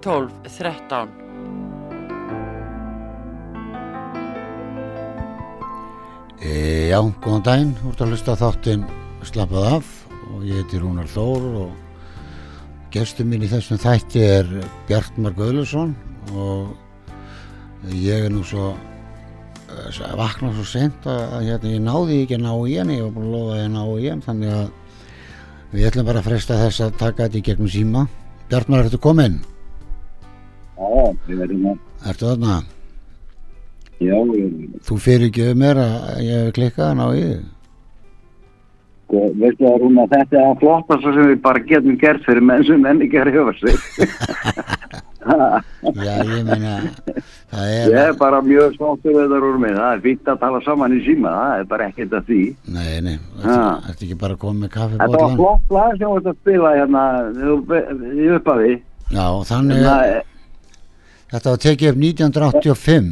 12 13 E, já, góðan daginn, þú ert að hlusta þáttinn Slappað af og ég heiti Rúnar Þór og gestur mín í þessum þætti er Bjartmar Guðlusson og ég er nú svo eh, vakna svo sent að, hérna, ég náði ekki að ná í hann, ég var búin að lofa að ég ná í hann þannig að við ætlum bara að fresta þess að taka þetta í gegnum síma. Bjartmar, ertu kominn? Já, ég verði með. Ertu þarna? Já, ég, Þú fyrir ekki um mér að ég hef klikkað að ná í þig? sko, veistu það Rúna, þetta er að flotta svo sem við bara getum gert fyrir menn sem menn ekki er hefur sig. Já, ég meina, það Ég er... er bara mjög við þetta Rúna minn, það er fínt að tala saman í síma, það er bara ekkert að því. Nei, nei, þetta er ekki bara að koma með Þetta var flott lag sem þú ert að spila hérna þú- í upphafi. Já, þannig Það er, þetta var tekið upp 1985.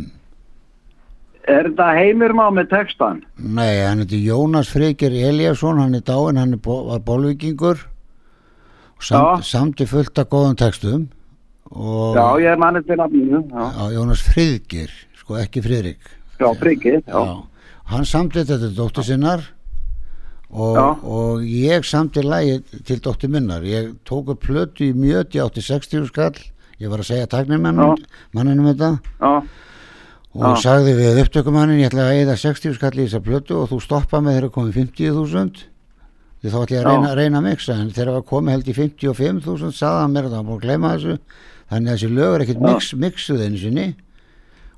er þetta heimir má með textan? Nei, hann heitir Jónas Freyker Eliasson, hann er dáinn, hann er bó, var bólvikingur og samt, samt er fullt af góðum textum og Já, ég er mannið til nafninu, Jónas Friðgir, sko ekki Friðrik. já, frikið, já. Já, hann samtið þetta til dóttur sinnar og, og ég samtið lagi til dóttur minnar. Ég tók upp plötu í mjöti átti 60 skall, ég var að segja taknirmannum manninum þetta. Já, og Já. sagði við upptökumannin ég ætla að eða 60 skall í þessa plötu og þú stoppa með þeirra komið 50.000 því þá ætla ég að reyna, reyna að mixa en þegar það var komið held í 55.000 sagði hann mér að það var að gleyma þessu. Þannig að þessi lög er ekkert mix, mixuð einu sinni.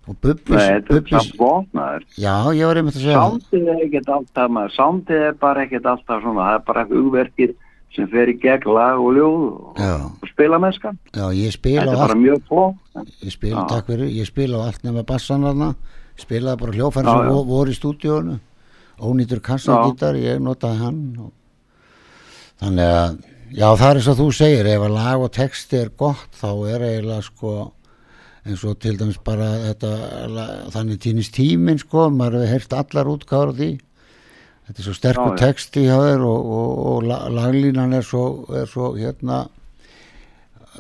Og Bubbis, þetta er gott maður. já ég var einmitt að segja það. Sándið er ekkert alltaf sándið er bara ekkert alltaf svona, það er bara hugverkið sem fer í gegn lag og ljóð og, og spila mennskan. já ég spila Þetta er bara mjög flott. ég spila, takk fyrir, ég spila á allt nema bassan þarna. Spilaði bara hljófæri sem já. vo- voru í stúdíónu ónýtur kassagítar, ég notaði hann og... þannig að já það er og þú segir ef að lag og texti er gott þá er eiginlega sko eins og til dæmis bara þetta þannig týnist tíminn sko maður hefur heyrt allar útgáður á því þetta er svo sterkur texti hjá þér og, og, og la- laglínan er svo, er svo hérna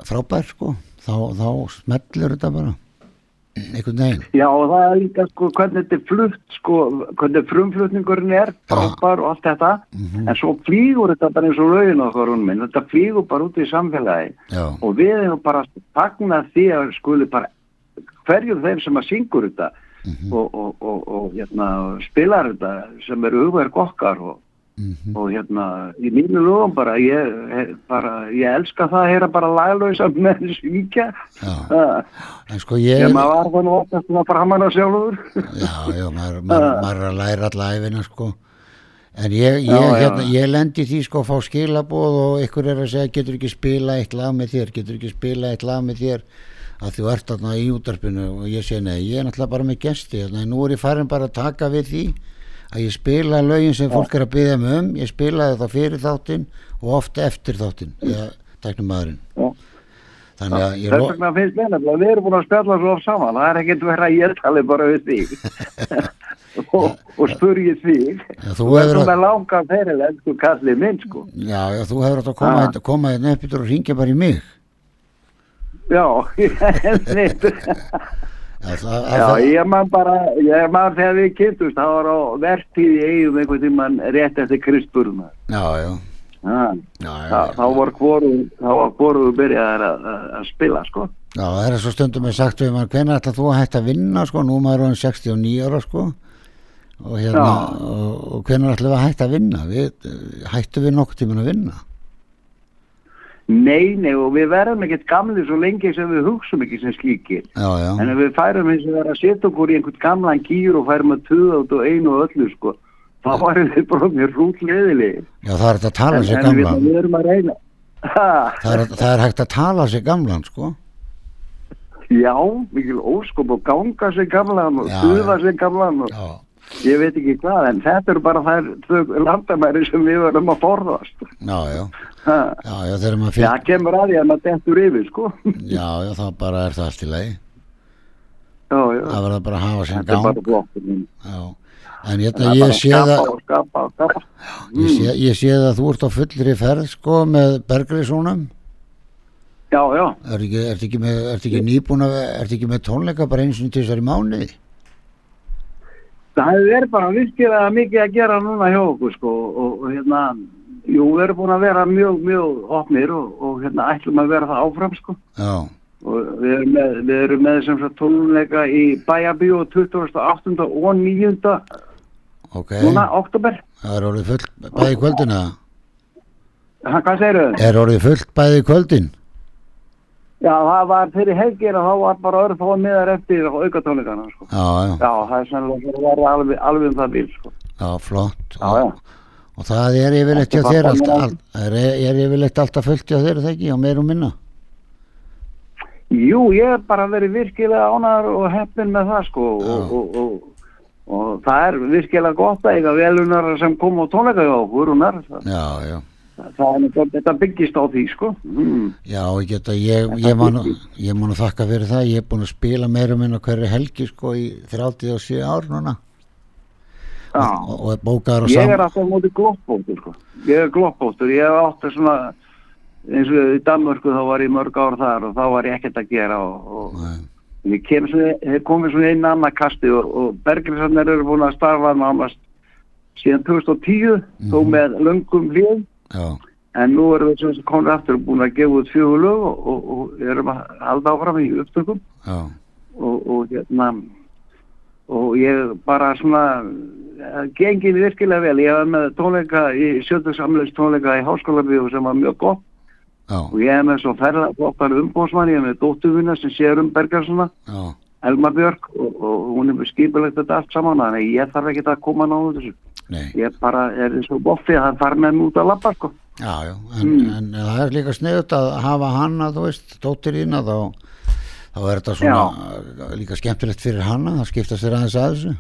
frábær sko. Þá, þá smellur þetta bara. Einhvern veginn. Já og það er líka sko hvernig þetta er flutt sko, hvernig frumflutningurinn er, frábær og allt þetta, Mhm. en svo flýgur þetta bara eins og lögin okkar hún minn, þetta flýgur bara út í samfélagi. Já, og við erum bara að fagna því að skuli bara hverjum þeim sem að syngur þetta Mhm. og, og, og, og hérna, spilar þetta sem eru hugverk okkar og, mhm, og hérna í mínu lögum bara ég, he- bara, ég elska það að heyra bara syngja. Já. Það en sko ég Ég maður var það nú oftast svona framan á sjálfur. já, já, maður, maður, maður er að læra alla æfina sko. En ég, ég, Já, hérna, ég lendi því sko að fá skilabóð og ykkur er að segja getur ekki spila eitt lag með þér getur ekki spila eitt lag með þér að þú ert þarna í útarpinu og ég segi nei, ég er náttúrulega bara með gesti þannig nú er ég farin bara að taka við því að ég spila lögin sem fólk er að byggja mig um ég spilaði það fyrir þáttinn og oft eftir þáttinn þannig að ég Þess vegna finnst mér nefnilega, við erum búin að spjalla svo oft saman, það er ekkert verið að ég tali bara við þig og, og spurði þig. Já, þú Þú hefur að- langa feril, elsku kallið minn, sko. já, já, þú hefur að koma, Ah. hérna- koma hérna upp yfir og ringja bara í mig Já, einmitt. Já, það, já, ég man bara, ég man þegar við kynntust, það var á vertíð í eigum einhvern tímann rétt eftir Kristburna. já, já, Já, já, já, þá, var hvoru, þá var hvoru byrjaðar að, að, spila, sko. já, það er svo stundum með sagt við maður, hvenær ætla þú að hætta að vinna sko, nú er maður orðinn 69 ára sko. Og hérna, og, og hvenær ætla við að hætta að vinna? Við, eh, hættum við nokkuð tíman að vinna Nei, nei, og við verðum ekkert gamli svo lengi sem við hugsum ekki sem slíkir. já, já, En ef við færum eins og vera að setja okkur í einhvern gamlan gýr og færum að tuða út og einu og öllu, sko, þá varum við bara mjög rútleðileg. já, það er hægt að tala En, sig en við, gamlan við erum að reyna. Það er, það er hægt að tala sig gamlan sko Já, mikil óskop og ganga sem gamlan og já. sem gamlan og Já, ég veit ekki hvað, en þetta eru bara þær landamæri sem við verðum að forðast. já, já. Já, já, þegar maður Já, fyrir, það kemur að því að maður dettur yfir, sko. já, já, þá bara er það allt í lagi. Já, já, Það verður bara að hafa sinn þetta er gang, bara flott. já. En Það hérna, er ég bara sé skapa það, og skapa og skapa. ég sé, ég sé að þú ert á fullri ferð, sko, með Bergriðsónum. Já, já, Er ekki, ert ekki, með, ekki nýbúin að, ert ekki með tónleika bara eins og þessari mánuði? það verið bara virkilega mikið að gera núna hjá okkur, sko, og, og hérna, jú, við erum búin að vera mjög, mjög opnir og, og hérna, ætlum að vera það áfram, sko. Já, og við erum með, við erum með sem sagt tónleika í Bæjabíu 28. og 9. ok. núna, oktober Það er orðið fullt bæði í kvöldin eða? Ha, hvað segir þau? Er orðið fullt bæði kvöldin? Já, það var fyrir helgir og þá var bara örf og miðar eftir auka tónleikana sko. Já, já, Já, það er sannlega alveg, alveg um það bíl sko. já, flott. Já, já. Og það er yfirleitt hjá þér alltaf, all, er, er yfirleitt alltaf fullt hjá þér, er það ekki, og meir og minna? Jú, ég hef bara verið virkilega ánæður og heppin með það sko og, og, og, og það er virkilega gott að eiga velunar sem kom á tónleika hjá okkur og nær það, Já, já, það er, nú- þetta byggist á því sko. Mm. já, ég geta, ég, ég, ég að þakka fyrir það, ég er búin að spila meira og minna hverju helgi, sko, í 37 ár núna. Og, og bókaður á Ég sam... er alltaf á móti gloppbóttur sko. Ég er gloppbóttur, ég hef átt að svona eins og í Danmörku þá var ég mörg ár þar og þá var ég ekkert að gera og, og ég kem svona, hef komið svona inn annað kasti og, og Bergriðsarnir eru búin að starfa nánast síðan 2010 þó Mhm. með löngum hljóð en nú erum við sem komið aftur og búin að gefa út fjögur lög og, og, og erum að halda áfram í upptökum. Og, og hérna og ég bara svona eh, gengið virkilega vel. Ég var með tónleika í sjöldugsamlegs tónleika í háskólabíu sem var mjög gott. Já, og ég er með svo ferðarflottar umbóðsmann ég er með dótturvinna sem sér um Bergarssona já, Elma Björk og, og hún er með skipulegt þetta allt saman þannig að ég þarf ekki að koma náðu þessu. Nei, ég bara er svo boffi að það far með mig út að labba sko. Já, já, en, en það er líka sniðut að hafa hana, þú veist, dóttir þína, þá, þá er þetta svona uh, líka skemmtilegt fyrir hana, það skiptast þér aðeins að þessu.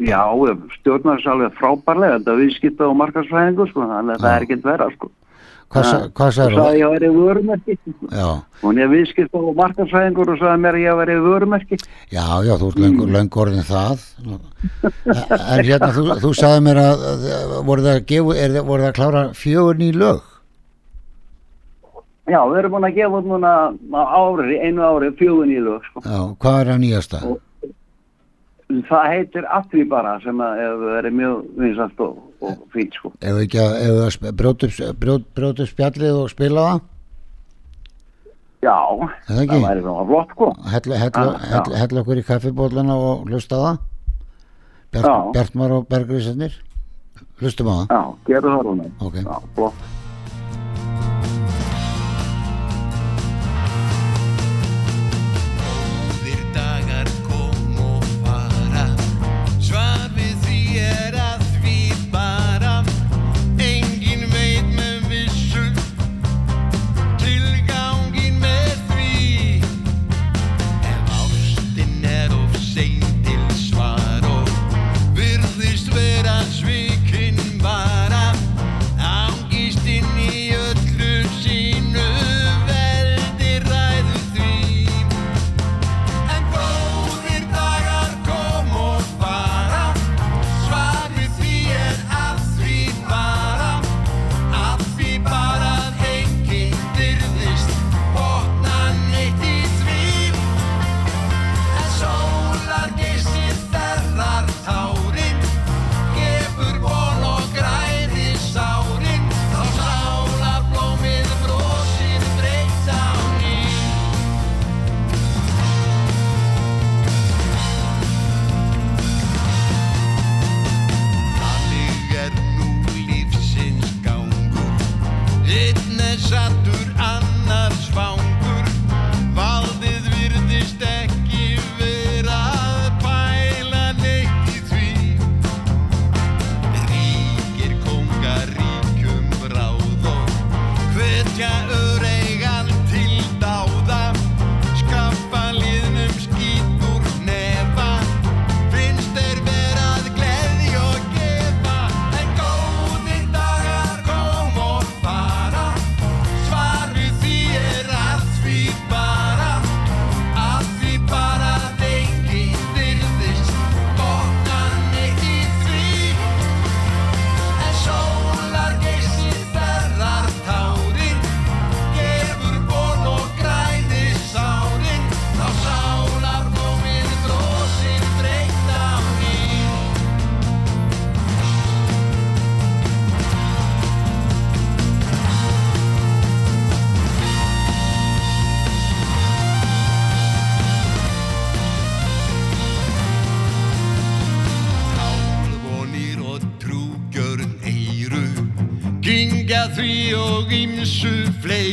Já, stjórnar þess alveg frábærlega þetta er viðskipta og markarsfræðingu sko þannig að það er ekkert vera sko. Hvað, sagði sagði ég að verið vörumerki Já, hún er viðskipta og markarsfræðingur og sagði mér að ég að verið vörumerki. Já, já, þú ert löngu, löngu orðin það. En hérna, þú, þú sagði mér að, að voru það að gefa, er, það- voru það að klára fjögur ný lög? Já, við erum búin að gefa út núna ári, einu ári, fjögun í lög sko. Já, hvað er að nýjasta? það heitir Atvi bara sem hefur verið mjög vinsast og, og fínt sko Ef við ekki að, að upp, brjót, brjóta upp spjallið og spila það? Já, það það væri svona flott sko Hella, hella okkur í kaffibóllana og hlusta það? Bjartmar og Bergrísarnir? Hlustum á það? Já, gerðu það rúna Ok. Já, flott play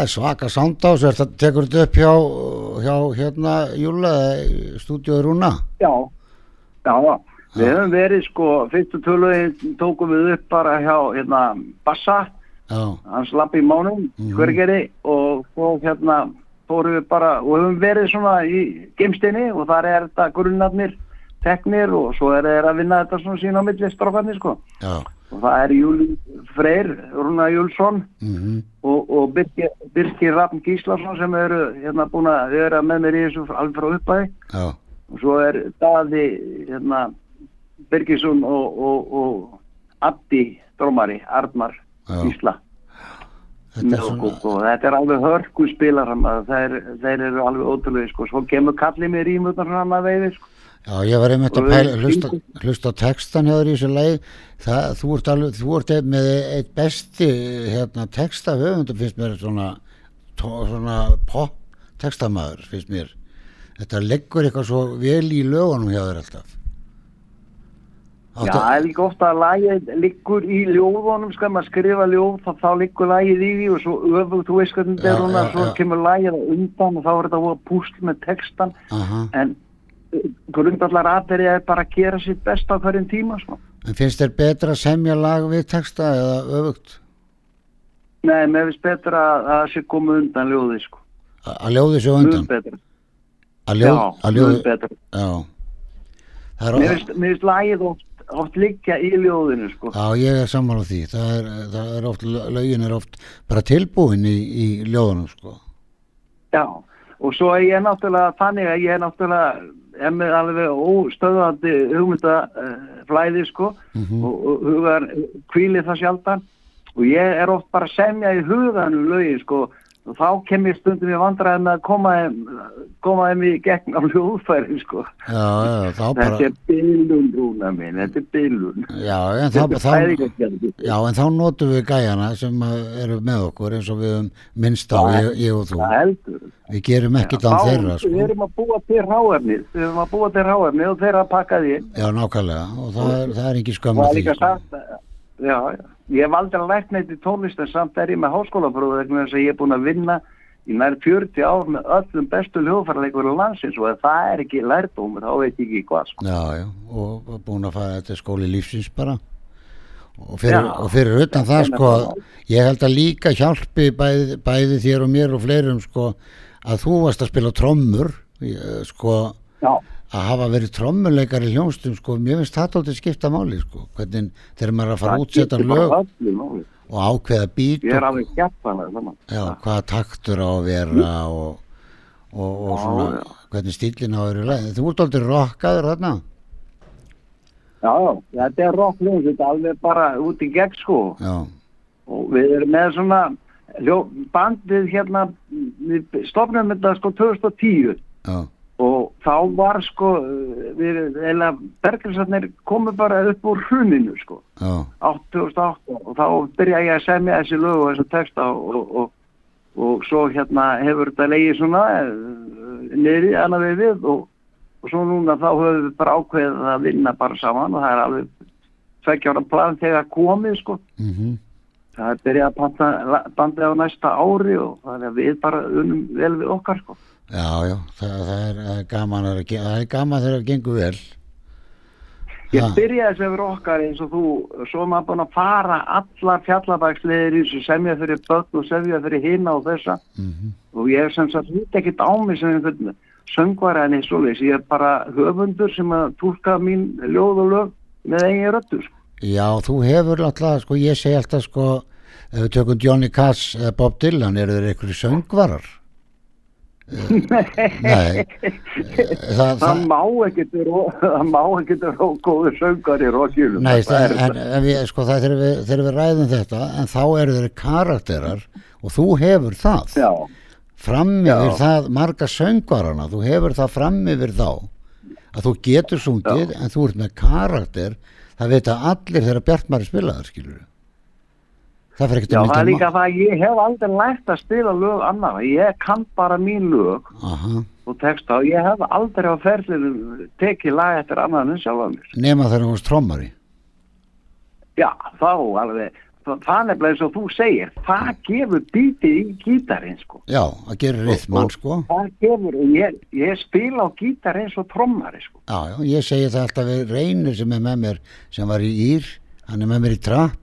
það er svaka sound á þessu, þetta tekur þetta upp hjá, hjá hérna Júla, stúdíóður Rúna. Já, já, já. Við höfum verið sko, fyrstu tölvögin tókum við upp bara hjá hérna Bassa, Já, hans lappi í mánum, Mhm. hvergeri og, og hérna fórum við bara og höfum verið svona í geimstinni og þar er þetta grunnarnir teknir og svo er þeir að vinna þetta svona sín á milli strákarnir sko. já, Og það er Júli Freyr, Rúna Júlsson mhm, og, og Birgir, Birgir Rafn Gíslason sem eru hérna búin að vera með mér í þessu alveg frá uppæði já, og svo er Daði hérna, Birgisson og, og, og Abdi Drómari, Armar Já. Gísla þetta er svona, og þetta er alveg hörku spilar þeir, þeir eru alveg ótrúlega sko. svo kemur kallið mér í mjög hann að veiði sko. Já, ég var einmitt að Og pæla, hlusta, hlusta textan hjá þér í þessu lagi, það, þú ert alveg, þú ert með eitt besti, hérna, texta höfundum finnst mér svona, svona pop textamaður, finnst mér. Þetta leggur eitthvað svo vel í lögunum hjá þér alltaf. Já, það er líka ofta að lagið liggur í ljóðunum, skal maður skrifa ljóð þá, þá liggur lagið í því og svo öfugt, þú veist hvernig þetta er já, svo já. kemur lagið á undan og þá er þetta að púsl með textan Aha. en grundallar aðverið er bara að gera sitt besta á hverjum tíma sko. En finnst þér betra að semja lag við texta eða öfugt? Nei, mér finnst betra að það sé komið undan ljóði sko. Að ljóði sér á Mjög undan? betra. Að ljóð, Já, að mjög ljóði, betra. já. Það Mér finnst, lagið oft, oft liggja í ljóðinu sko. já, ég er sammála því. Það er, það er oft, lögin er oft bara tilbúin í, í ljóðunum, sko. Já, og svo er ég náttúrulega þannig að ég er náttúrulega er með alveg óstöðandi hugmyndaflæði sko Mhm. og, og hugar kvíli það sjaldan og ég er oft bara að semja í huganum lögin sko þá kem ég stundum í vandræði með að koma þeim, í gegn á hljóðfæri sko. Já, já, þá bara, Þetta er bylun rúna minn, þetta er bylun. já, já, en þá notum við gæjana sem eru með okkur eins og við um minnst á, ég, ég og þú. Það heldur. Við gerum ekkert án Þá- þeirra, Við sko. erum að búa til ráefnið, við erum að búa til ráefnið og þeirra að pakka því. Já, nákvæmlega, og það er, það er ekki skömm Það að er því, líka sko. sagt, já, já. Ég hef aldrei lært neitt í tónlist en samt er ég með háskólapróf vegna þess að ég er búin að vinna í nær 40 ár með öllum bestu hljóðfærleikur landsins og ef það er ekki lærdómur þá veit ég ekki hvað sko. Já, já, og búin að fara þetta skóli lífsins bara og fyrir, Já. og fyrir utan það sko ég held að líka hjálpi bæði, bæði þér og mér og fleirum sko að þú varst að spila trommur sko Já, að hafa verið trommuleikar í hljónstum sko, mér finnst það tóttir skipta máli sko, hvernig þegar maður er að fara að útsetta lög og ákveða bít Ég er alveg já, hvaða taktur á að vera og, og, og Já, svona já. hvernig stílinn á að vera í lagi. þú ert aldrei rockaður þarna. Já, já, þetta er rockljóð, þetta er alveg bara út í gegn sko. Já, og við erum með svona hljó, bandið hérna, við stofnum þetta sko 2010 já, þá var sko bergrinsarnir komu bara upp úr hruninu sko já. 2008 og þá byrja ég að semja þessi lög og þessi texta og, og, og, og svo hérna hefur þetta leiði svona eh, niðri annað við við og, og svo núna þá höfum við bara ákveðið að vinna bara saman og það er alveg tveggjára plan þegar komið sko. Mhm. Það er byrjað að bandið á næsta ári og það er við bara unum vel við okkar sko. Já, já, það, það, er, það er gaman að, það er gaman þegar það gengur vel. Ég byrjaði sem fyrir okkar eins og þú, svo maður búin að fara allar fjallabæksleðir í þessu semja fyrir börn og semja fyrir hina og þessa. Mm og ég er sem sagt hlut ekkert á mig sem einhvern söngvara en eins og leys, ég er bara höfundur sem að túlka mín ljóð og lög með eigin röttu sko. Já, þú hefur alltaf, sko, ég segi alltaf, sko, ef við tökum Johnny Cass eða Bob Dylan, eru þeir einhverju söngvarar? Nei, það, það má ekkert það má ekkert vera góður söngar í rockjunum nei, það, en, en við, sko, það er við, þegar við ræðum þetta, en þá eru þeir karakterar og þú hefur það. Já, Fram Já. yfir það marga söngvarana, þú hefur það fram yfir þá, að þú getur sungið, en þú ert með karakter, það veit að allir þegar Bjartmari spilaðar, skilur Það fyrir ekkert að það er mikla líka það að ég hef aldrei lært að spila lög annara, ég kann bara mín lög Aha. og texta og ég hef aldrei á ferðinu tekið lag eftir annan en sjálf mér. Nema þegar hún varst trommari. Já, þá alveg, það, það nefnilega eins og þú segir, það gefur bítið í gítarinn sko. já, að gera rithmann sko. Það ég, ég spila á gítar eins og trommari sko. já, já, ég segi það alltaf við reynir sem er með mér sem var í Ír, hann er með mér í trapp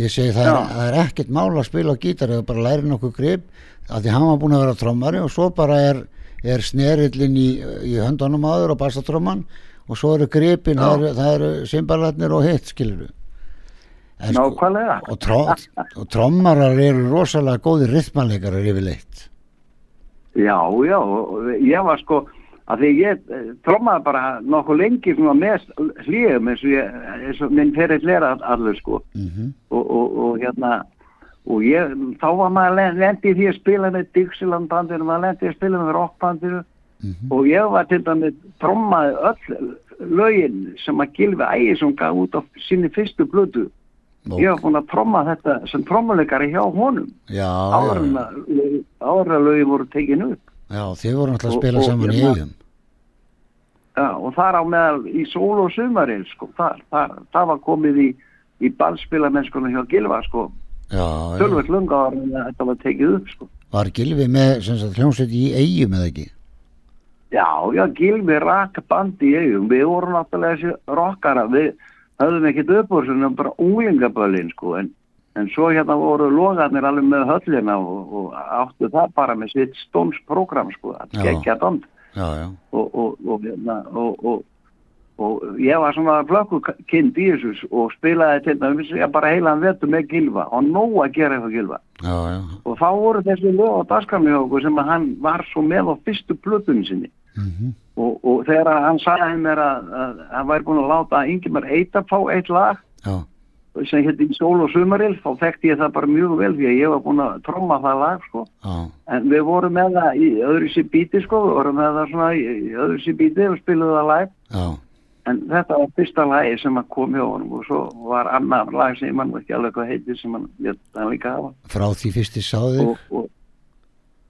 ég segi það, er, það er ekkert mál að spila á gítar eða bara læri nokkuð grip af því hann var búin að vera trommari og svo bara er, er snerillin í, í höndunum áður og bassatromman og svo eru gripin, það eru, eru simbalarnir og hitt, skilur sko, Nákvæmlega. og, tró, og trommarar eru rosalega góðir rithmannleikarar yfirleitt. Já, já, ég var sko, að því ég eh, trommaði bara nokkuð lengi með hlýðum eins og ég, eins og minn ferill er all- allur sko. mm Og, og, og hérna, og ég, þá var maður len- lendi í því að spila með Dixieland bandinu, maður lendi í að spila með rockbandinu Mhm. og ég var til dæmis trommaði öll lögin sem að Gilvi Ægisson gaf út á sinni fyrstu blödu. og, Ég var búin að tromma þetta sem trommuleikari hjá honum að lögin voru tekin upp. Já, þið voru náttúrulega að Og- spila og saman í hérna- eigum Já, og þar á meðal í sól og sumaril, sko, þar, þar, það var komið í, í ballspilamennskunum hjá Gilva, sko, já, já. tölvöld lunga ára en þetta var tekið upp, sko. Var Gilvi með sem sagt, hljómsveit í eigum eða ekki? Já, já, Gilvi rak bandi í eigum, við vorum náttúrulega þessi rockara, við höfðum ekkert upp úr svona bara unglingaböllin, sko, en, en svo hérna voru logarnir alveg með höllina og, og áttu það bara með sitt stónsprogram, sko, að gegja og, og, og, hérna, og, og, og ég var svona flökkukind í þessu og spilaði til dæmis ég bara heilan vetur með Gilva og nóg að gera eitthvað Gilva já, já. og þá voru þessi lög á dagskrami okkur sem að hann var svo með á fyrstu plötunni sinni. Mm og, og þegar hann sagði mér að, að hann væri búin að láta Ingimar Eita fá eitt lag já, sem hétti Sól og Sumaril þá þekkti ég það bara mjög vel því að ég var búin að tromma það lag sko já, En við vorum með það í öðru sér bíti sko, við vorum með það svona í, í öðru sér bíti og spiluðum það live. já, En þetta var fyrsta lagi sem að kom hjá honum og svo var annar lag sem mann ekki alveg hvað heitir sem hann hann líka hafa. frá því fyrsti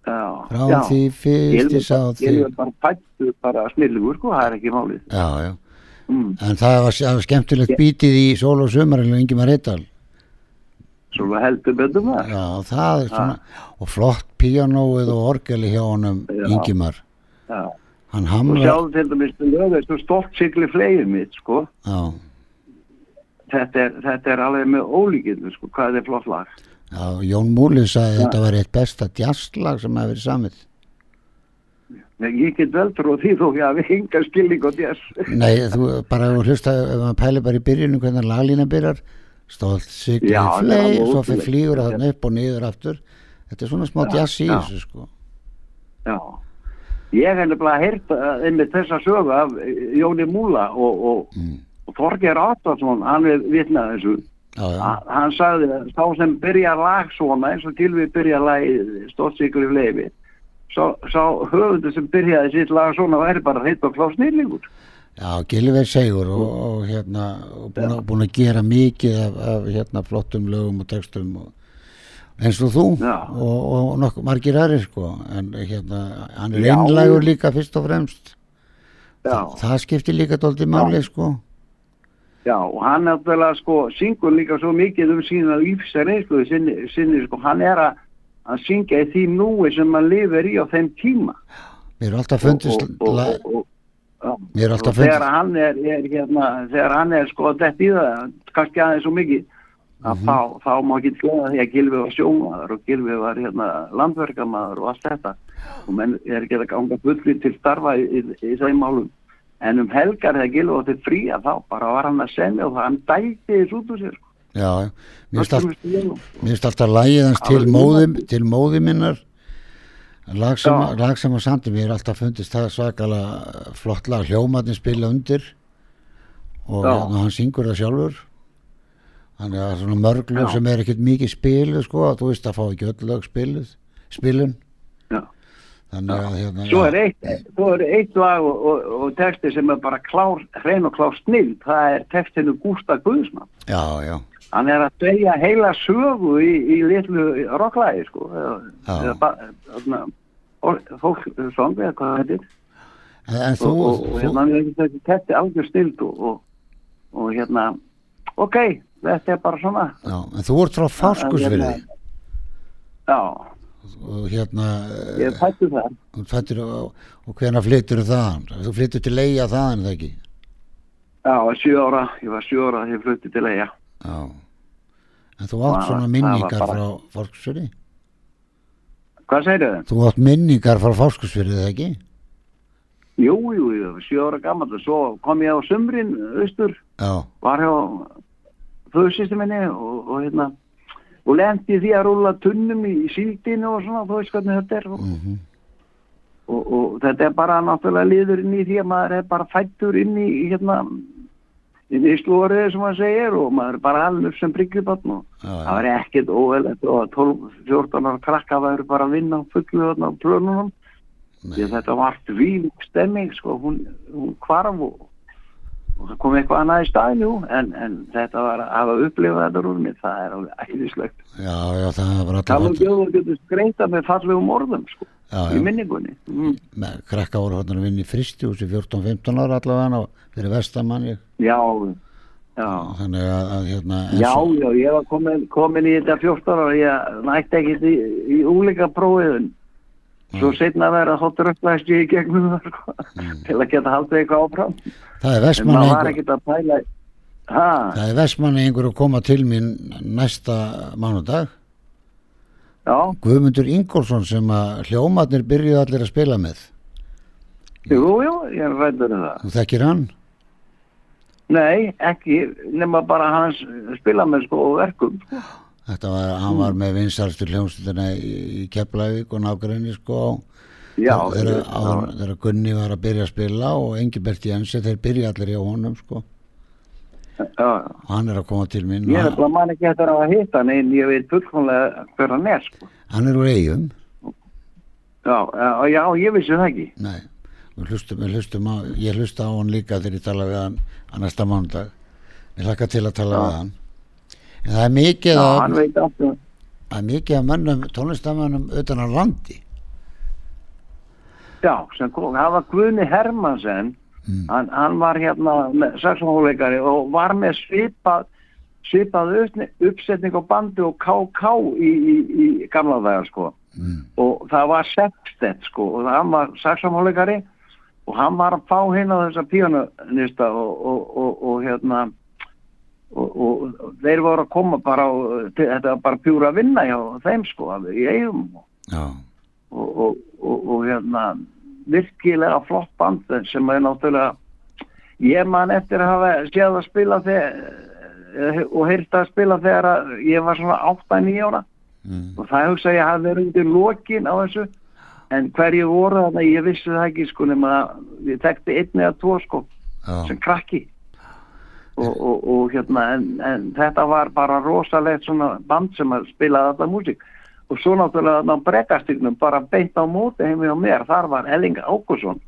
já, frá já. því fyrsti bara- sáði Gylfi bara fættu bara snillugur sko, það er ekki málið. Já, já, Mm. en það var, það var skemmtilegt bítið í sól og sumarinn og Ingi Marittal Svo við heldur betur það. Já, það er svona og flott píanóið og orgeli hjá honum. Ingimar Já. hann Og hamra sjáðu til dæmis til lögveist og stolt sigli flegið mitt sko. já, Þetta er, þetta er alveg með ólíkinu sko, hvað er flott lag. já, Jón Múli sagði þetta var eitt besta djastlag sem hefur verið samið ég get vel trú því þó ég hafi enga skilning á þess. Nei, þú bara hlusta ef maður pæli bara í byrjunum hvernig laglína byrjar það er flei svo fyrir flýgur það þarna upp og niður aftur þetta er svona smá jazz í þessu sko Já. Ég hef nefnilega heyrt uh, einmitt þessa sögu af eh, Jóni Múla og, og, mm. og Þorger Áttarsson, hann er vitnað þessu. já, já, Ha- Hann sagði að sá sem byrja lag svona eins og Gilvi byrja lag Stóttsikur í leifi. Sá, sá höfundur sem byrjaði sitt lag svona væri bara hreitt og klá snillingur. já Gilver Segur og, og hérna og búin, að, búin að gera mikið af, af hérna flottum lögum og textum og, eins og þú Já. og, og nokkuð margir aðrir sko. En hérna hann er einlægur líka fyrst og fremst. Já. það skiptir líka dóldi máli sko. Já, og hann náttúrulega sko syngur líka svo mikið um sína lífsreynslu sinni, sinni sko, hann er að að syngja í því núi sem hann lifir í á þeim tíma mér er alltaf fundist og, og, og, mér er alltaf þegar fundist hann er, er hérna, þegar hann er sko dett í það, kannski aðeins svo mikið að Mhm. þá, þá má ekki gleða því að Gilvi var sjómaður og Gilvi var hérna landverkamaður og allt þetta og menn er ekki að ganga fulli til starfa í, í, í þeim málum en um helgar þegar Gilvi var til fría þá bara var hann að semja og það hann dæti þess út úr sér sko. Já, mér finnst alltaf lagið hans til móði, til móði minnar. Lag sem, lag að sandi mér er alltaf fundist það svakalega flott lag. Hljómatinn spila undir og hérna, hann syngur það sjálfur. Þannig að svona mörglöf sem er ekkert mikið spiluð sko, þú veist að fá ekki öll lög spiluð spilun þannig að hérna Svo er eitt, svo er eitt lag og, og, og texti sem er bara klár, hrein og klár snill, það er textinu Gústa Guðsmann. já, já, Hann er að segja heila sögu í, í litlu rocklægi, sko. Fólk, song, eða hvað það en, en þú, Og, og, og hérna, hann er algjör snild og, og, og hérna, ok, þetta er bara svona. já, en þú ert frá Fáskursfyrði Já, og hérna ég fættu það. Þú fættir og, og hvena flyttur þaðan? Þú flyttur til Leia þaðan, er það ekki? Já, sjö ára, ég var sjö ára þegar ég flutti til eiga. Já. En þú átt svona minningar bara- frá Fáskursfyrði? Hvað segir þau? Þú átt minningar frá er það ekki? Jú, jú, jú, sjö ára gammal og svo kom ég á sumrin austur, Já, var hjá föðsýstu minni og, og hérna og lendi því að rúla tunnum í, í síldinu og svona, þú veist hvernig þetta er og, mhm, og, og þetta er bara náttúrulega liður inn í því að maður er bara fættur inn í, hérna slóriði sem maður segir og maður er bara alveg sem bryggjubann og já, það já, var ekkert óvelett og að 12-14 ára krakka væri bara að vinna á fullu á plönunum. Því að þetta var því stemming sko, hún, hún kvarf og, og það kom eitthvað annað í staðinu en, en þetta var að hafa upplifað þetta rúmi, það er alveg æðislegt. Já, já, það var tala um alltaf bjóður getur skreita með fallegum orðum sko, Já, í minningunni. Mm. með krakka voru hann að vinna í fristjúsi 14-15 ára allavega fyrir vestamann ég, já, já. Þannig að, að hérna, Já, já, ég var komin, komin í þetta 14 ára ég nætti ekkit í, í úlíka prófiðun. Svo setna verið að hóttur upplæst ég í gegnum það, sko, til að geta haldið eitthvað áfram. það er vestmanni það er vestmanni einhver að koma til mín næsta mánudag já, Guðmundur Ingólfsson sem að hljómatnir byrjuðu allir að spila með jú, jú, ég er rættur um það. þú þekkir hann? Nei, ekki, nema bara hans spilamennsku og verkum, sko. Þetta var, hann var með vinsælstu hljómsveitina í, Keflavík og nágræni sko. Já, þegar, áður- þegar Gunni var að byrja að spila og Engibert Jensi, þeir byrja allir hjá honum sko. Já, hann er að koma til mín. Ég er bara mann ekki eftir að hitta hann en ég veit fullkomlega hver hann er, sko. hann er úr eigum Já, já, ég vissi það ekki. Nei, við hlustum, við hlustum á, ég hlusta á hann líka þegar ég tala við hann að næsta mánudag. Ég hlakka til að tala Já. við hann það er mikið allt um það er mikið af mönnum, tónlistamönnum utan á landi Já, sem kom, það var Guðni Hermansen, Mm. hann, hann var hérna saxofónleikari og var með svipað, svipað uppsetning á bandi og KK í, í, í gamla dagar sko. mm. Og það var Sepstedt sko og hann var saxofónleikari og hann var að fá hérna þessa píanonista og, og, og, og hérna og, og, þeir voru að koma bara og þetta var bara pjúra að vinna hjá þeim sko í eigum og og, og, og, og hérna virkilega flott band sem er náttúrulega ég man eftir að hafa séð að spila þegar og heyrt að spila þegar að ég var svona 8-9 ára. Mm. og það hugsa ég hafi verið undir lokin á þessu en hverju voru þarna ég vissi það ekki sko nema að ég tekti einn eða tvo sko já, sem krakki og, og, og hérna en, en þetta var bara rosalegt svona band sem að spilaði alltaf músík og svo náttúrulega þarna á brekkastygnum bara beint á móti heimi á mér þar var Elling Ákusson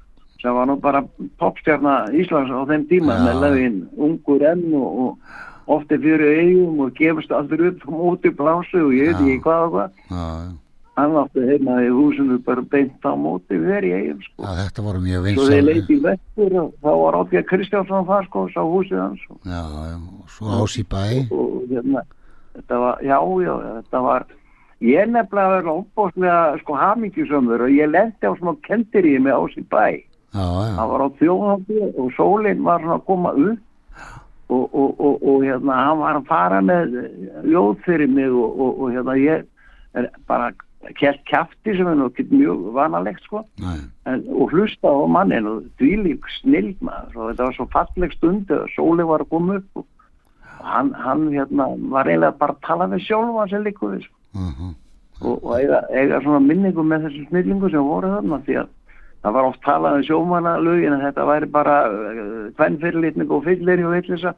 sem var nú bara popstjarna Íslands á þeim tíma Já. með lögin ungur enn og, og ofti fyrir eigum og gefist allir upp á móti blásu og ég veit Já. ekki hvað og hvað já, hann átti heima í húsinu bara beint á móti við í eigum sko. Já, þetta voru mjög Svo þeir vinsal. leiti í vestur og þá var Átja Kristjánsson þar sko, sá húsið hans og, Já, og svo ás í bæ. og hérna, þetta var, já, já, þetta var, ég nefnilega verið óbóðslega sko hamingjusömmur og ég lendi á svona kendiríi með ás í bæ. Já, já, hann var á þjóðhaldi og sólinn var svona að koma upp og, og, og, og hérna hann var að fara með ljóð fyrir mig og, og, og hérna ég er bara kjært kjafti sem er nú ekki mjög vanalegt sko. En, og hlusta á mannin og dvílík snild maður. Og þetta var svo falleg stund og sólinn var að koma upp og, hann, hann hérna var eiginlega bara að tala við sjálfa sem líku við sko. Uh og, og eiga, eiga svona minningu með þessu snillingu sem voru þarna því að það var oft talað um sjómanalögin að þetta væri bara hvern fyrirlitning og fyllir og villisa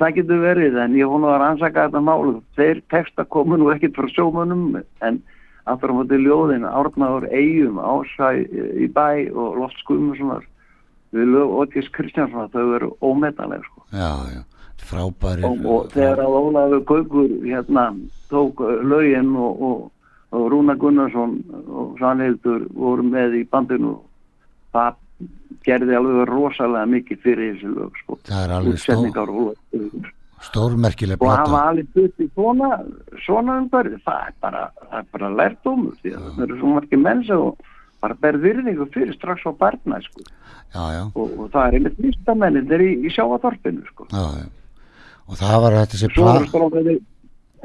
það getur verið en ég var að ansaka þetta málu þeir texta komu nú ekkit frá sjómanum en aftur á móti ljóðin Árnaður Eyjum Ásæ í bæ og Loft Skumussonar við lög Ótís Kristjánsson þau eru ómetanlega sko já, já, frábæri. og, og þegar að Ólafur Gaukur hérna tók uh, lögin og, og, og Rúna Gunnarsson og Sannhildur voru með í bandinu það gerði alveg rosalega mikið fyrir þessi lög sko. Það er alveg stór, og stórmerkileg og hafa plata. alveg butt í svona svona umhverfi, það er bara það er bara lærtómur því að það eru svo margir menn sem bara ber virðingu fyrir strax á barna sko. Já, já, og, og það er einmitt listamennir í, í sjáatorpinu sko. já. Og það var þessi, svo pla, eru strákarnir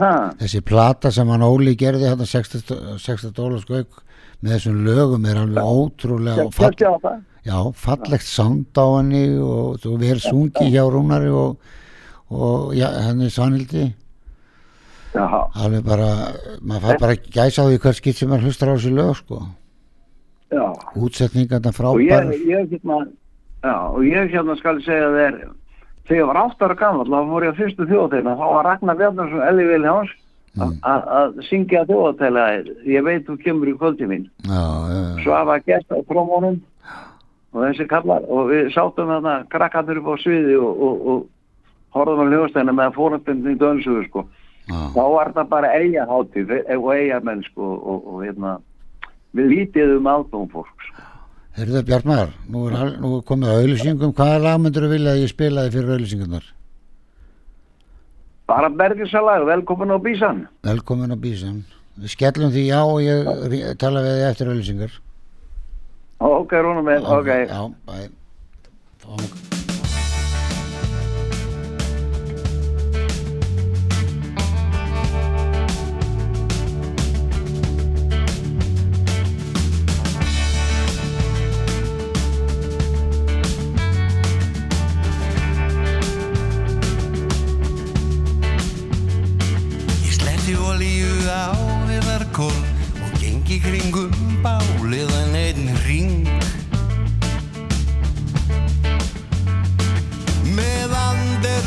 ha, þessi plata sem hann Óli gerði hérna 60 dólar skauk með þessum lögum er alveg ótrúlega og fall, Kjæfti á það já, fallegt sound á henni og þú verður sungi hjá Rúnari og, og já, henni Svanhildi. Alveg bara, maður fær bara gæsa á því hvert skitt sem maður hlustar á þessi lög sko. Já. Útsetningarna og ég, frábær. ég hérna og ég hérna skal segja þér þegar ég var átt ára gammal þá fór ég á fyrstu þjóðategna þá var Ragnar Bjarnarsson Elli Viljáns Mm. að syngja þjóðategla ég veit þú kemur í kvöldi mín. Já, já, já, svo að var gest á trómónum og þessi kallar og við sátum þarna krakkarnir upp á sviði og, og, og horfðum á hljóðstæðina með fórhundin dönsuðu sko já, þá var það bara eiga hátíð og eiga menn sko og, og hérna við lítið um aldum fólk sko. Heyrðu Bjartmar, nú er, nú er komið að auðlýsingum, hvaða lag myndur þú vilja að ég spilaði fyrir auðlýsingarnar? bara bergisalag, velkomin á bísan Velkomin á bísan. Við skellum því já og ég tala við eftir auðlýsingar. Ok, rúnum minn, ok Já, bæ.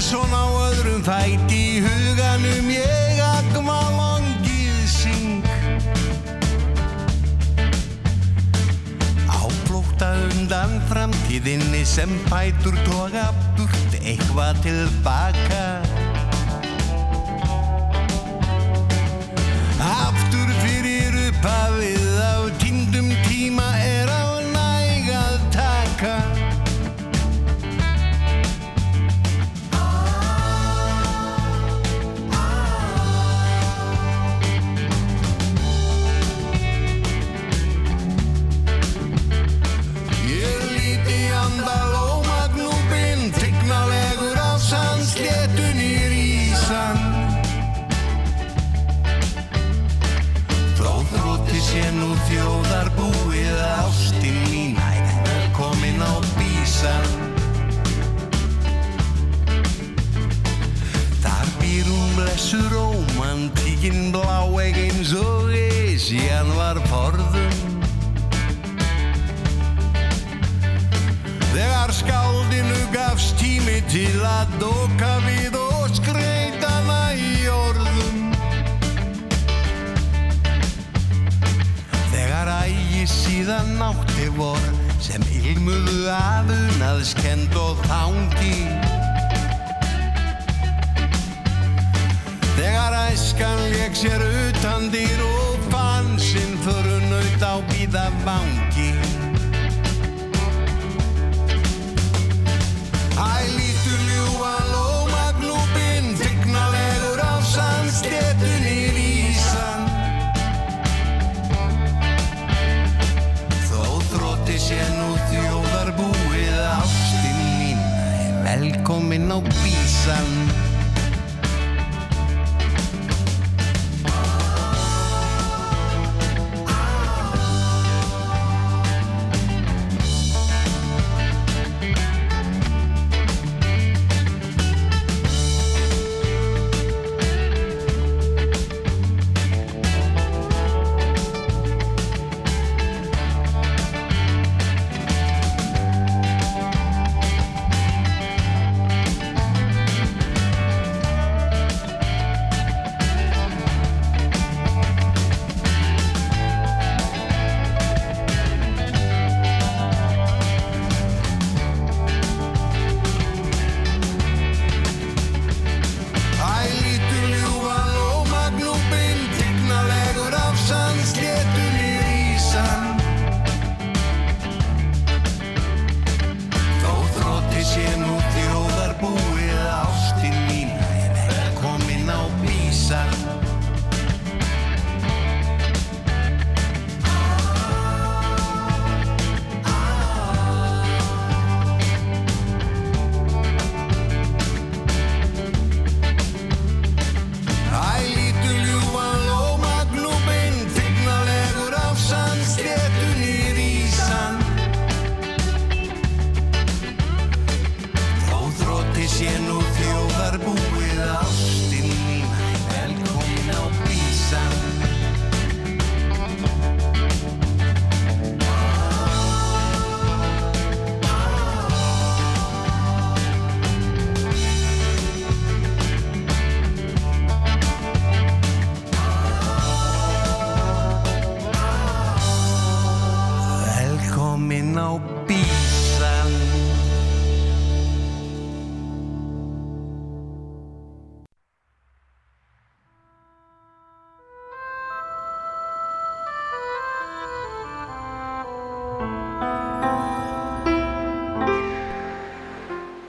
Andersson á öðrum fæti í huganum ég agma langið syng. Áflóta undan framtíðinni sem bætur toga burt eitthvað tilbaka. Aftur fyrir upphafið eins og Esjan var forðum. Þegar skáldinu gafst tími til að doka við og skreitana í orðum. Þegar ægi síðan nátti vor sem ilmuðu aðunaðskend og þangi Þegar æskan leik sér utan dýr og fann banki Æ, lítur ljúa lómagnúbinn Tignalegur á sandstéttunni vísan. Þó þrótti sé nú þjóðar búið Ástin mín, velkomin á bísan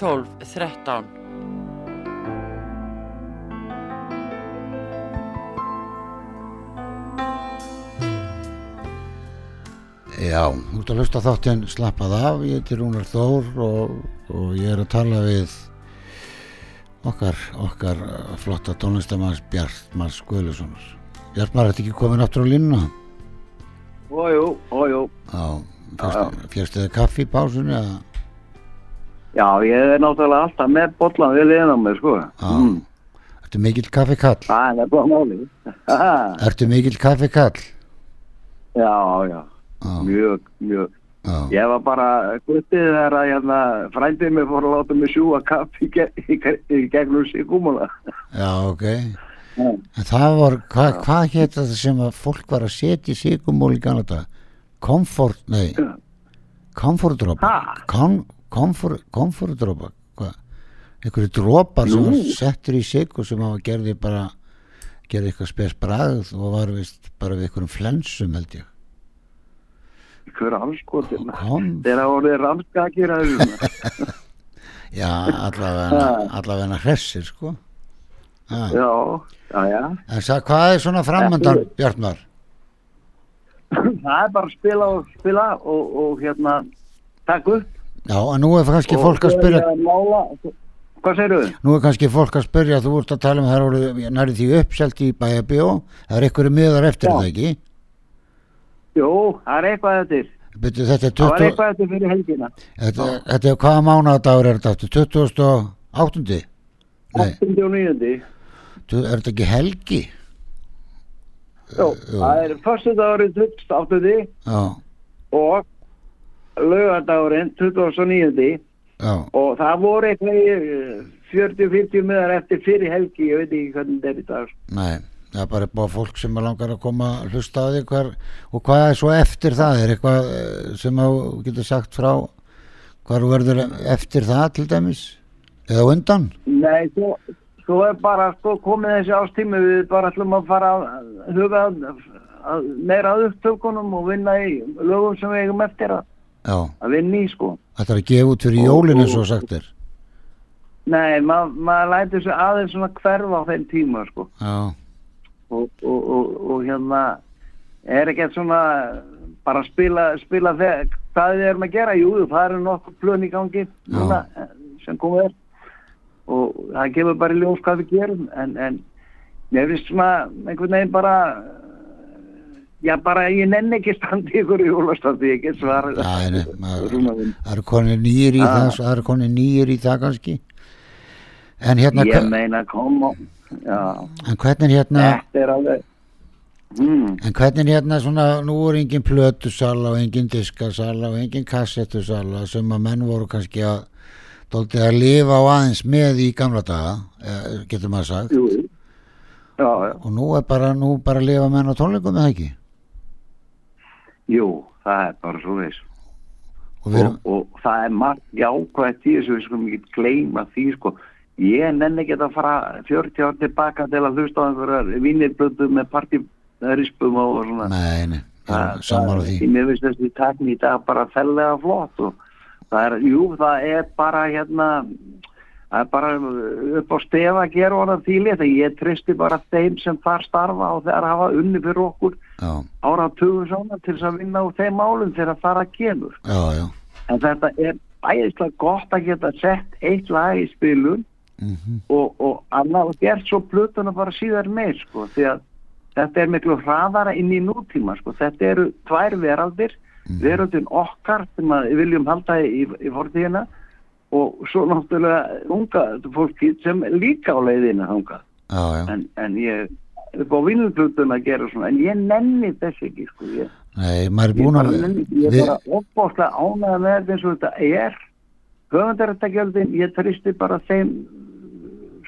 12 13 Já, þú ert að hlusta á þáttinn slappað af, ég heiti Rúnar Þór og, og ég er að tala við okkar, okkar flotta tónlistamanns Bjartmar Guðlussonar. Bjartmar, ertu ekki komin aftur á línuna? Ójú, ójú. Já, férstu þið kaffi í pásunni eða? Já, ég er náttúrulega alltaf með bollan við liðan á mér, sko. Já. Ertu mikill kaffikall? Það er bara máli. Ertu mikill kaffikall? já, já, Já, mjög, mjög. já, Ég var bara guttið þegar að hérna, frændið mér fór að láta mig sjúa kaffi í, ge í, ge í gegnum síkumuna. já, ok. En það var, hva, hvað hétt þetta sem að fólk var að setja í sigumól í Kanada? Comfort, nei, comfort dropa. Ha? Hvað? Einhverju dropar sem Nú. var settur í sig og sem hafa gerði bara, gerði eitthvað spes bragð og var vist bara við einhverjum flensum held ég. Hver anskotin. Kom, Þeir hafa orðið ramskakir að þessum. já, allavega, allavega hressir, sko. Já. já, já, já. En sag, hvað er svona framöndan, Bjartmar? Það er bara spila og spila og, og hérna, takk upp. Já, en nú er kannski og fólk að er spyrja, Mála, hvað segirðu? nú er kannski fólk að spyrja, þú ert að tala um það er orðið, næri því uppselt í bæjabjó, það er einhverju miðar eftir Já. það ekki? Jú, það er eitthvað eftir. Byrju, þetta er Það var 20, eitthvað eftir fyrir helgina. þetta, þetta er hvaða mánadagur er þetta aftur? 28. Nei, 8. og 9. tu- er þetta ekki helgi? Jú, það er fyrstu dagurinn 28. Já, og lögadagurinn 29. já, og það voru eitthvað eh, 40-50 miðar eftir fyrir helgi, ég veit ekki hvernig þetta er í dag. nei það er bara búið fólk sem langar að koma að hlusta á því hver, og hvað er svo eftir það er eitthvað eh, sem þú getur sagt frá hvað verður eftir það til dæmis eða undan Nei, svo, svo er bara sko, komið þessi ástími við bara ætlum að fara að huga meira að upptökunum og vinna í lögum sem við eigum eftir að, já, að vinna í sko. þetta er að gefa út fyrir jólinu svo sagt er. Nei, ma maður lætur þessu aðeins svona hverfa á þeim tíma sko. Já, og, og, og, og hérna er ekki svona bara spila, spila þegar hvað við erum að gera, jú, það eru nokkuð plön í gangi núna, eh, sem komið er. Og það gefur bara ljós hvað við gerum en, en mér finnst svona einhvern veginn bara já bara ég nenni ekki standi ykkur í jólastandi, ég get Rúnaðinn. það eru konir nýjir í það það eru konir nýjir í það kannski. En hérna ég meina koma en hvernig hérna þetta er alveg hmm. En hvernig hérna svona, nú er engin plötusala og engin diskasala og engin kassettusala sem að menn voru kannski að dóltið að lifa á aðeins með í gamla daga, eh, getur maður sagt. Jú, já, já. Og nú er bara, nú bara að lifa menn á tónleikum eða ekki Jú, það er bara svo veist og og, og það er margt jákvæmt í þessu við skulum ekki gleyma því sko. Ég nenni ekki að fara 40 ár tilbaka til að hlusta á einhverjar vinnirblötu með partírispum og svona. Nei, nei, það, sammála því. Mér finnst þessi takni í dag bara fellega flott og það er, jú, það er bara hérna það er bara upp á stefa að gera hana þýli þegar ég tristi bara þeim sem þar starfa og þeir hafa unni fyrir okkur áratugum svona til þess að vinna úr þeim málum þegar það að kemur. Já, já, en þetta er bæðislega gott að geta sett eitt lag í spilun mm og, og annað og gert svo plötuna bara síðar meir sko því að þetta er miklu hraðara inn í nútíma sko. Þetta eru tvær veraldir veröldin okkar sem að við viljum halda í, í fortíðina og svo náttúrulega unga fólki sem líka á leiðina já, en, en ég upp á vinnutlutum að gera svona en ég nenni þess ekki sko ég nei, Ég, bara, nenni- ég við, bara opbóðslega ánægða með þetta eins og þetta er. Höfundarættakjöldin, ég tristi bara þeim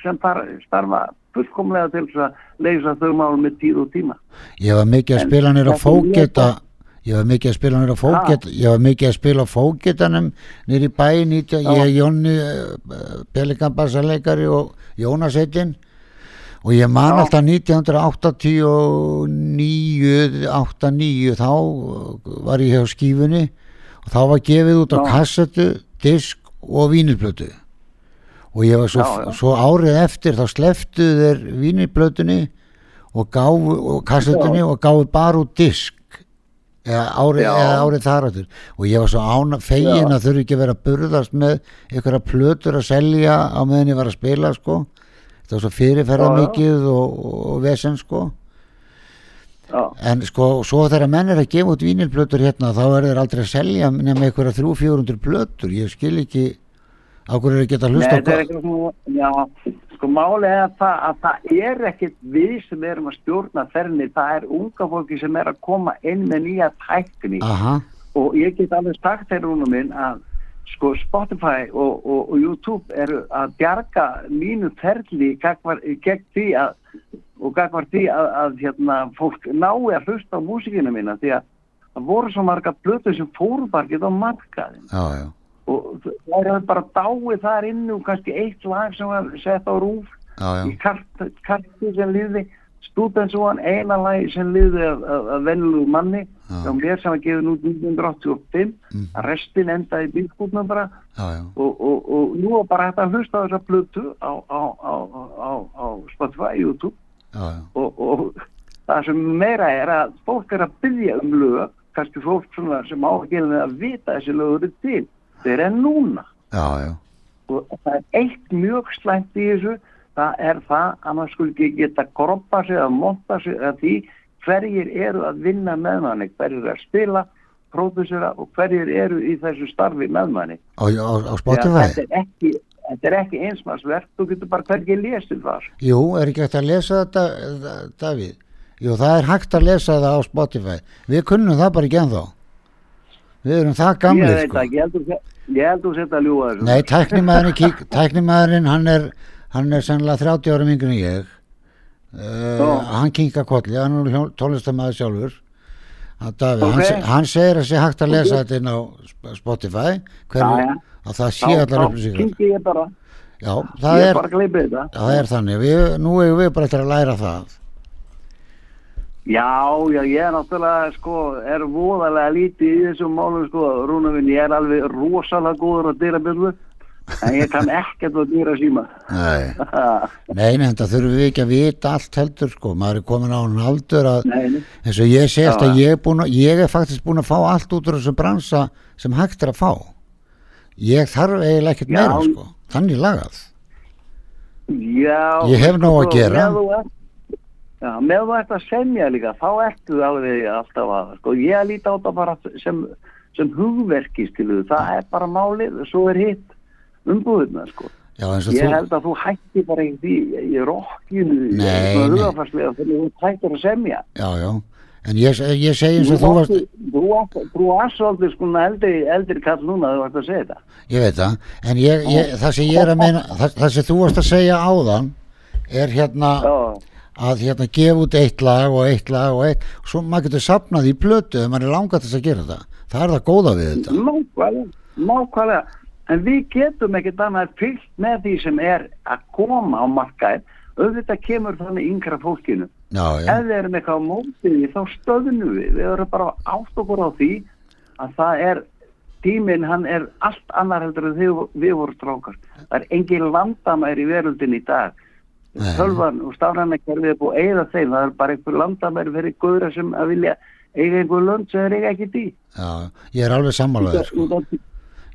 sem starfa fullkomlega til þess að leysa þau mál með tíð og tíma. Ég var mikið að spila nýra fóketa ég var mikið að spila nýra fóketa ég var mikið að spila fóketanum nýri bæ nýtja, ég, Jónni Pelikan bassaleikari og Jónas Eittin og ég man Já. alltaf 1989 89 þá uh, var ég hjá skífunni og þá var gefið út á Já. kassetu, disk og vínilplötu. Og ég var svo, Já, svo árið eftir þá sleftu þeir vínilplötunni og og kassetunni og gáfu bara út disk eða árið, árið þar áttur og ég var svo ána fegin að þurfi ekki að vera að burðast með einhverja plötur að selja á meðan ég var að spila sko þetta var svo fyrirferða Já, mikið og, og, vesen sko. Já, en sko svo þegar menn er að gefa út vínilplötur hérna þá er þeir aldrei að selja nema einhverja 300-400 plötur. Ég skil ekki á hverju er að geta að Nei, hlusta þetta er eitthvað svona, sko máli er að það, að það er ekkit við sem erum að stjórna ferni, það er unga fólki sem er að koma inn með nýja tækni. Aha, og ég get alveg sagt þeir rúnum minn að sko Spotify og, og, og YouTube eru að bjarga mínu ferli gegn því að og gagvar því að, að hérna, fólk nái að hlusta á músikina mína því að það voru svo marga blötu sem fóru bara ekki á markaðin já, já, og það er bara dáið þar inn og kannski eitt lag sem var sett á rúf já, í kart, karti sem liði Students One, eina lagi sem liði af, af, af vennlu manni Já. hjá mér sem var gefin út 1985 Mhm. að restin endaði í bílskútnum bara. Já, og, og, og nú er bara hægt að hlusta á þessa plötu á, á, á, á, á Spotify, YouTube. Og, og það sem meira er að fólk er að byggja um lög. Kannski fólk svona sem ágæðum að vita þessi lög eru til. Þeir eru núna. Já, já. og það er eitt mjög slæmt í þessu það er það að maður skulle ekki geta groppa sig að monta sig að því hverjir eru að vinna með manni hverjir eru að spila, pródusera og hverjir eru í þessu starfi með manni Á, á, á þetta er ekki, þetta er ekki einsmarsverk þú getur bara hvergi lesið þar Jú, er ekki hægt að lesa þetta, Da- Davíð? Jú, það er hægt að lesa það á Spotify. Við kunnum það bara ekki ennþá. við erum það Ég veit sko ég heldur ég heldur þetta að ljúga þessu. Nei, tæknimaðurinn, kík, tæknimaðurinn hann er, hann er sennilega 30 ára mingur en ég. Uh, hann kinka kolli, hann er tónlistamæður sjálfur. Hann, Davíð, hann, Ok. se- hann segir að sé hægt að lesa þetta inn á Sp- Spotify. Hver, Já, já. að það sé allar upplýsingar. kynki ég bara, Já, það er, það er þannig. Við, nú erum við bara eftir að læra það. Já, já, ég er náttúrulega, sko, er voðalega lítið í þessum málum, sko, Rúnavinn, ég er alveg rosalega góður að dyra byrðu, en ég kann ekkert að dyra síma. Nei, nei, nei, þetta þurfum við ekki að vita allt heldur sko, maður er komin á hann aldur að Nei, nei. eins og ég segist Já. að ég er, búin, ég er faktisk búin að fá allt út úr þessu bransa sem hægt er að fá ég þarf eiginlega ekkert meira sko, þannig lagað Já. Ég hef nóg að sko, gera. Þú já, með þú ert að semja líka, þá ertu alveg alltaf að, sko, ég líti á þetta bara sem, sem hugverki, skiluðu, það er bara málið, svo er hitt umbúðuna, sko. Ég þú, held að þú hætti bara í því, í rokkinu, nei. hugafarslega, þegar þú hættir að semja. já, já en ég, ég segi eins og þú varst Þú þú svolítið sko eldri, eldri kall núna að þú varst að segja þetta. ég veit það, en ég, ég, það sem ég er að meina það, það sem þú varst að segja áðan er hérna Já, að hérna gefa út eitt lag og eitt lag og eitt svo maður getur sapnað í plötu ef maður er langað til þess að gera það það er það góða við þetta nákvæmlega, nákvæmlega. En við getum ekkert annað fyllt með því sem er að koma á markaðin. Auðvitað kemur þannig yngra fólkinu. já, já, Ef við erum eitthvað á mótið því, þá stöðnum við. Við erum bara átt okkur á því að það er, tíminn hann er allt annar heldur en þið, við vorum strákar. Það er engin landamæri í veröldin í dag. Nei. Tölvan og stafrænakerfið er búið að eigða þeim. Það er bara einhver landamæri fyrir góðra sem að vilja eiga einhver lönd sem þeir eiga ekki í. já, ég er alveg sammálaður sko.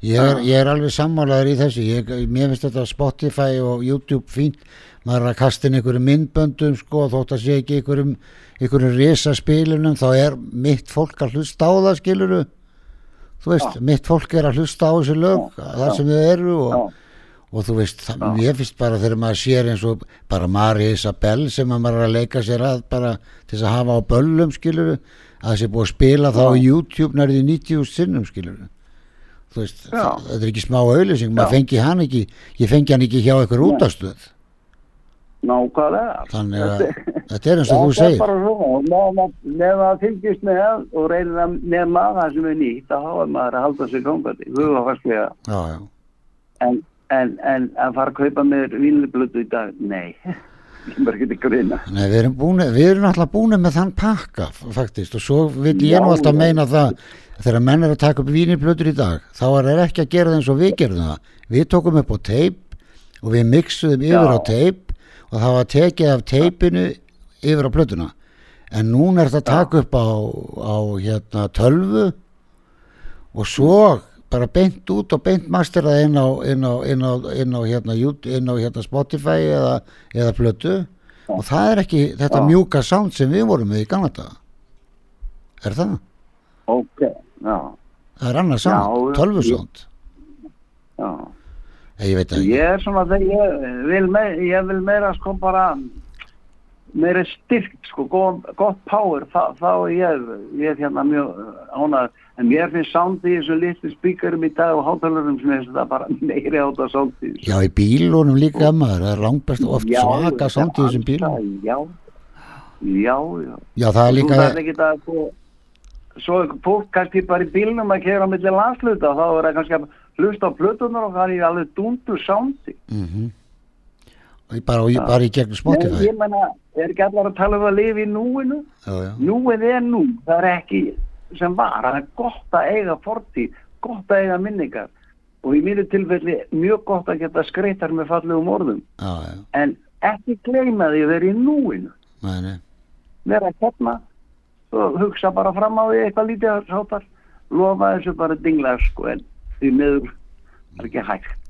Ég, er, ég er alveg sammálaður í þessu. Ég, mér finnst þetta Spotify og YouTube fínt. Maður er að kasta inn einhverjum myndböndum sko, þótt að sé ekki einhverjum einhverjum risaspilunum þá er mitt fólk að hlusta á það skiluru þú veist, mitt fólk er að hlusta á þessi lög það sem þau eru og, Já. og þú veist, það, mér finnst bara þegar maður sér eins og bara Mari Isabel sem að maður er að leika sér að bara til þess að hafa á böllum skiluru að þessi búið að spila þá á YouTube nærði 90 sinnum skiluru veist, þetta er ekki smá auðlýsing maður fengi hann ekki, ég fengi hann ekki hjá einhver útastöð Nákvæmlega. þannig að Þetta- er eins og þú segir. meðan að- að fylgjast með og reynir að nefna það sem er nýtt, þá er maður að halda hugafærslega. já, já, En, en, en að fara að kaupa með vínliblötu í dag, nei, Nei, við erum, búin, við erum alltaf búin með þann pakka faktist og svo vil ég nú alltaf meina það þegar menn er að taka upp vínirblötur í dag þá er það ekki að gera það eins og við gerðum það. Við tókum upp á teip og við mixuðum yfir á teip og það var tekið af teipinu yfir á plötuna. En núna er þetta að taka upp á, á hérna tölvu og svo bara beint út og beint masterað inn á, inn á, inn á, inn á, hérna, inn á hérna Spotify eða, eða plötu og það er ekki þetta Já. mjúka sound sem við vorum með í gamla daga er það? Ok, já, það er annað sound, Já, tölvu ég- sound já. ég veit ekki Ég er svona þegar ég vil, me, ég vil meira sko bara meira styrkt sko, gott, power, þá, er ég, ég er hérna mjög ánað, en mér finnst soundið í þessu litlu spíkarum í dag og hátalurum sem er þetta bara meiri átt að soundið. já í bílunum líka maður það er langbest oft svaka sound í þessum bílum Já, já, já. já það er Þú líka að svo er fólk kannski bara í bílnum að kera á milli landsluta þá er það kannski að hlusta á plötunar og það er alveg dundu soundi. mm bara, og, bara í gegnum Nei, Spotify ég menna, er ekki allar að tala um að lifa í núinu? já, já. Núið er nú, það er ekki sem var, það er gott að eiga fortíð, gott að eiga minningar. Og í mínu tilfelli mjög gott að geta skreitar með fallegum orðum. Já, en ekki gleyma því að vera í núinu. Nei. vera hérna og hugsa bara fram á því eitthvað lítið að sátar lofa þessu bara dingla sko en því miður er ekki hægt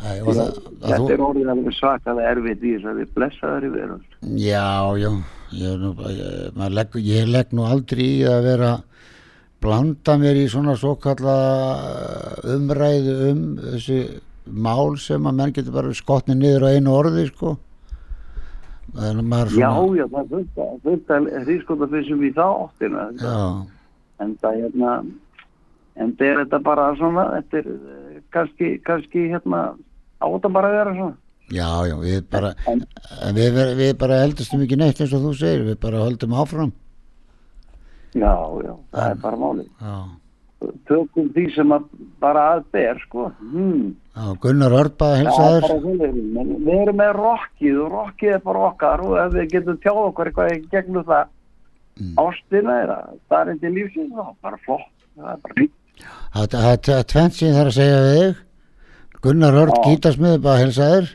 Æ, og það, að þetta þú, er orðið alveg svakalega erfitt í þess að við blessaðar í veröld. Já, já ég, nú, ég, legg, ég legg nú aldrei í að vera blanda mér í svona svo kalla umræðu um þessi mál sem að menn getur bara skotnið niður á einu orði sko. Maður já svona já það fullt að hrískotafissum í þá áttina. Já, en það hérna en það er þetta bara svona þetta er eh, kannski, kannski hérna á þetta bara að vera svona Já, já, við bara, En- við, við, bara heldustum ekki neitt eins og þú segir, við bara höldum áfram. já, já, það er bara málið Já, tökum því sem að bara að ber sko hmm. já Gunnar Örba Já, helsa þér. bara svoleiðis. En við erum með rockið og rockið er bara okkar og ef við getum tjáð okkur eitthvað í gegnum það Mm. ástina er að það er eitthvað lífsins þá bara flott það er bara fínt Það það- það er ég þarf að segja við þig. Gunnar Örd Já. gítarsmiður bara helsa þér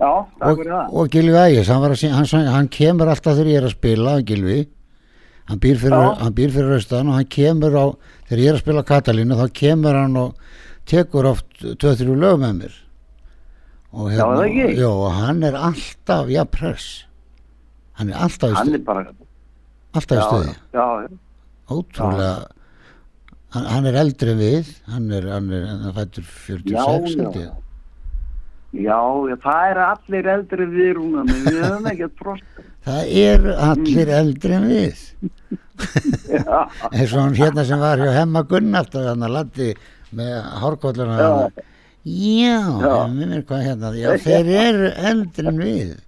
já, takk fyrir það og Gilvi Ægis, hann, hann, hann kemur alltaf þegar ég er að spila, Gilvi. Hann býr fyrir, Já. hann býr fyrir austan og hann kemur á, þegar ég er að spila Katalínu, þá kemur hann og tekur oft 2-3 lög með mér. Og Já, það ekki? Jó, hann er alltaf, já, press. Hann er alltaf í stuði. Alltaf í já, stuði. já, já, Ótrúlega. Hann, hann er eldri en við, hann er, hann er, hann er fættur 46, Já, já. já, já, það er allir eldri við rúna við höfum ekkert frost Það eru allir eldri en við. eins og hann hérna sem var hjá Hemma Gunnart og hann að landi með hárkolluna Já. já, mér hvað hérna? Já, þeir eru eldri en við.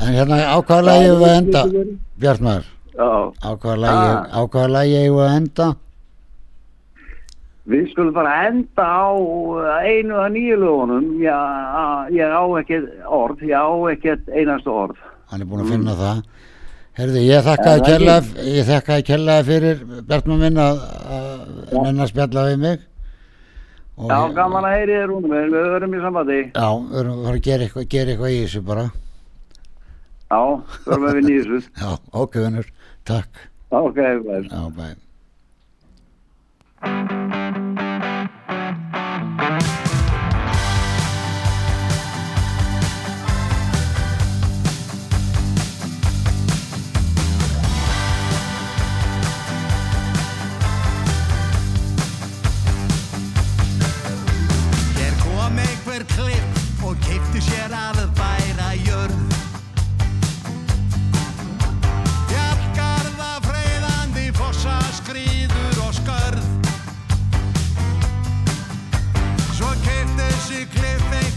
En hérna ákvaða lagi ég að enda. Bjartmar, já, ákvaða lagi Ah. ákvaða lagi ég að enda? Við skulum bara enda á einu af nýju lögunum. Já, ég á ekkert orð ég á ekkert einasta orð. Hann er búin að finna það. Herði, ég þakkaði það ég kærlega fyrir Bjartmar minn að nenn að spjalla við mig. Og já, ég- gaman að heyri þér rúnum við verðum í sambandi. Já, við erum að gera eitthvað, gera eitthvað í þessu bara. Já, verðum við þessu. Já, ok, vinnur, takk ok, bæ. Já, bæ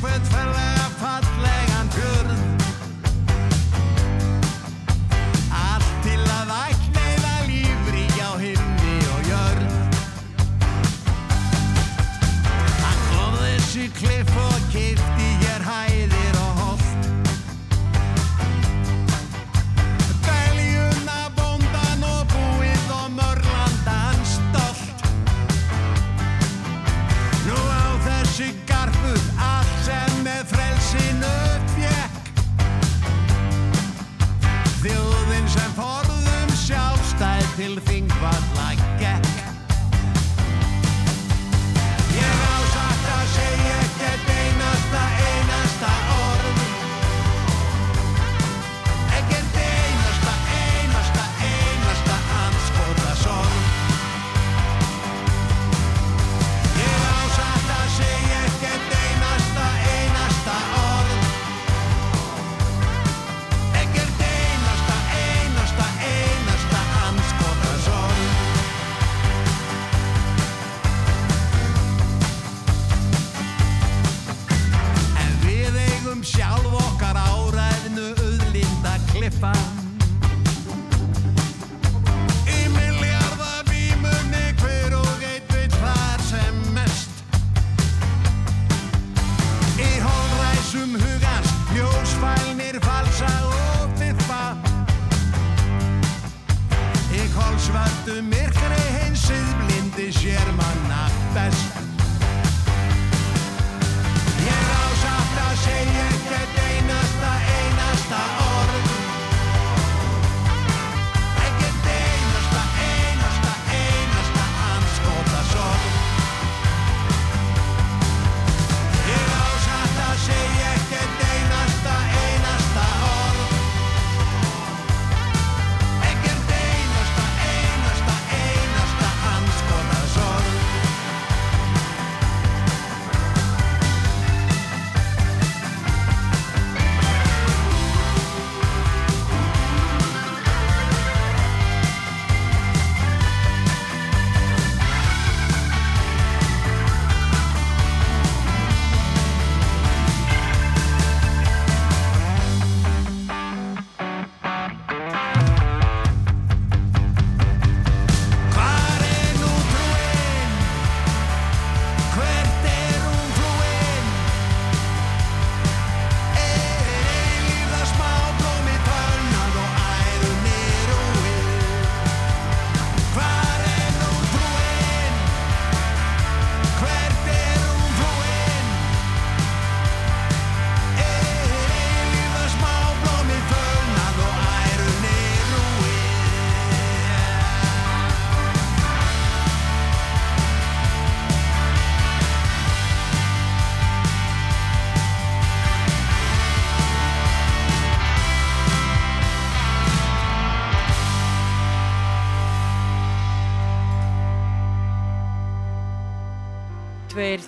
friends